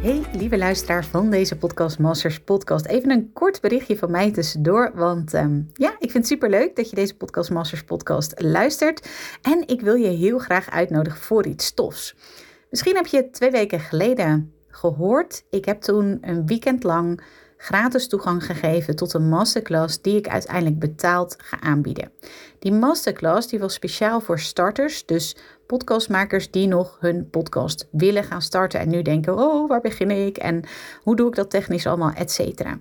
Hey, lieve luisteraar van deze Podcast Masters podcast. Even een kort berichtje van mij tussendoor, want um, ja, ik vind het super leuk dat je deze Podcast Masters podcast luistert. En ik wil je heel graag uitnodigen voor iets tofs. Misschien heb je twee weken geleden gehoord. Ik heb toen een weekend lang gratis toegang gegeven tot een masterclass die ik uiteindelijk betaald ga aanbieden. Die masterclass die was speciaal voor starters, dus podcastmakers die nog hun podcast willen gaan starten en nu denken: "Oh, waar begin ik en hoe doe ik dat technisch allemaal, et cetera."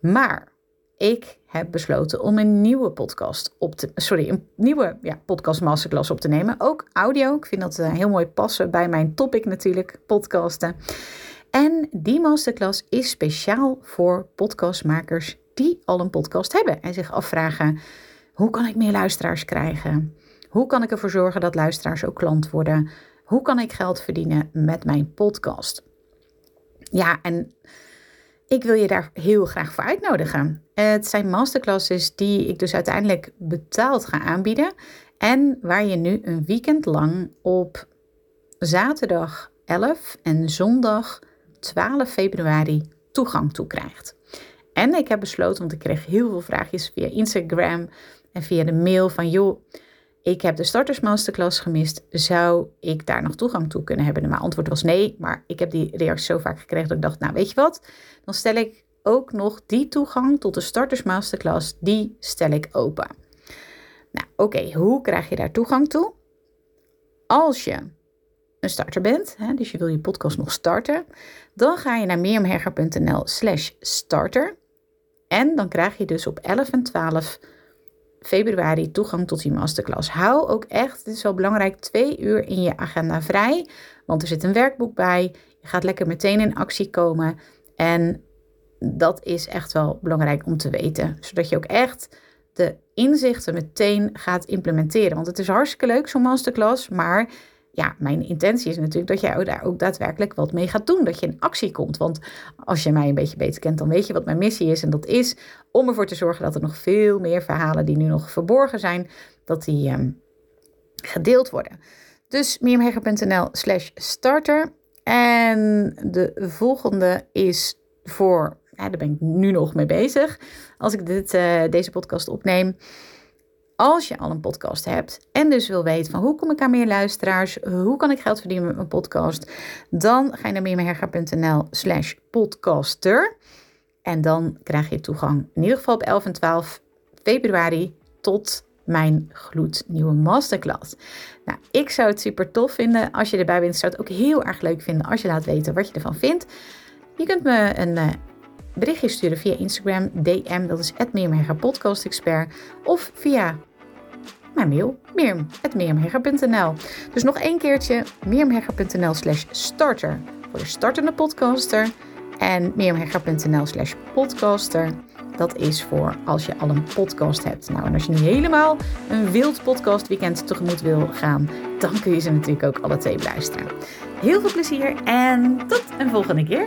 Maar ik heb besloten om een nieuwe podcast op te, sorry, een nieuwe ja, podcast masterclass op te nemen. Ook audio. Ik vind dat uh, heel mooi passen bij mijn topic natuurlijk, podcasten. En die masterclass is speciaal voor podcastmakers die al een podcast hebben en zich afvragen: hoe kan ik meer luisteraars krijgen? Hoe kan ik ervoor zorgen dat luisteraars ook klant worden? Hoe kan ik geld verdienen met mijn podcast? Ja, en ik wil je daar heel graag voor uitnodigen. Het zijn masterclasses die ik dus uiteindelijk betaald ga aanbieden. En waar je nu een weekend lang op zaterdag 11 en zondag 12 februari toegang toe krijgt. En ik heb besloten, want ik kreeg heel veel vraagjes via Instagram en via de mail van joh, ik heb de starters masterclass gemist. Zou ik daar nog toegang toe kunnen hebben? mijn antwoord was nee, maar ik heb die reactie zo vaak gekregen dat ik dacht, nou weet je wat, dan stel ik ook nog die toegang tot de starters masterclass, die stel ik open. Nou oké, hoe krijg je daar toegang toe? Als je een starter bent, hè, dus je wil je podcast nog starten, dan ga je naar mirjamherger.nl slash starter. En dan krijg je dus op 11 en 12 februari toegang tot die masterclass. Hou ook echt, dit is wel belangrijk, twee uur in je agenda vrij. Want er zit een werkboek bij. Je gaat lekker meteen in actie komen. En dat is echt wel belangrijk om te weten. Zodat je ook echt de inzichten meteen gaat implementeren. Want het is hartstikke leuk, zo'n masterclass. Maar ja, mijn intentie is natuurlijk dat jij daar ook daadwerkelijk wat mee gaat doen. Dat je in actie komt. Want als je mij een beetje beter kent, dan weet je wat mijn missie is. En dat is om ervoor te zorgen dat er nog veel meer verhalen die nu nog verborgen zijn, dat die ehm, gedeeld worden. Dus mirjamhegger.nl slash starter. En de volgende is voor, ja, daar ben ik nu nog mee bezig. Als ik dit, uh, deze podcast opneem als je al een podcast hebt en dus wil weten van hoe kom ik aan meer luisteraars, hoe kan ik geld verdienen met mijn podcast, dan ga je naar meermeherga.nl slash podcaster. En dan krijg je toegang in ieder geval op 11 en 12 februari tot mijn gloednieuwe masterclass. Nou, ik zou het super tof vinden als je erbij bent. Ik zou het ook heel erg leuk vinden als je laat weten wat je ervan vindt. Je kunt me een uh, berichtje sturen via Instagram, DM, dat is @meermega of via mijn mail, meermhegger.nl. Dus nog één keertje, meermhegger.nl slash starter voor de startende podcaster en meermhegger.nl slash podcaster. Dat is voor als je al een podcast hebt. Nou, en als je nu helemaal een wild podcast weekend tegemoet wil gaan, dan kun je ze natuurlijk ook alle twee beluisteren. Heel veel plezier en tot een volgende keer.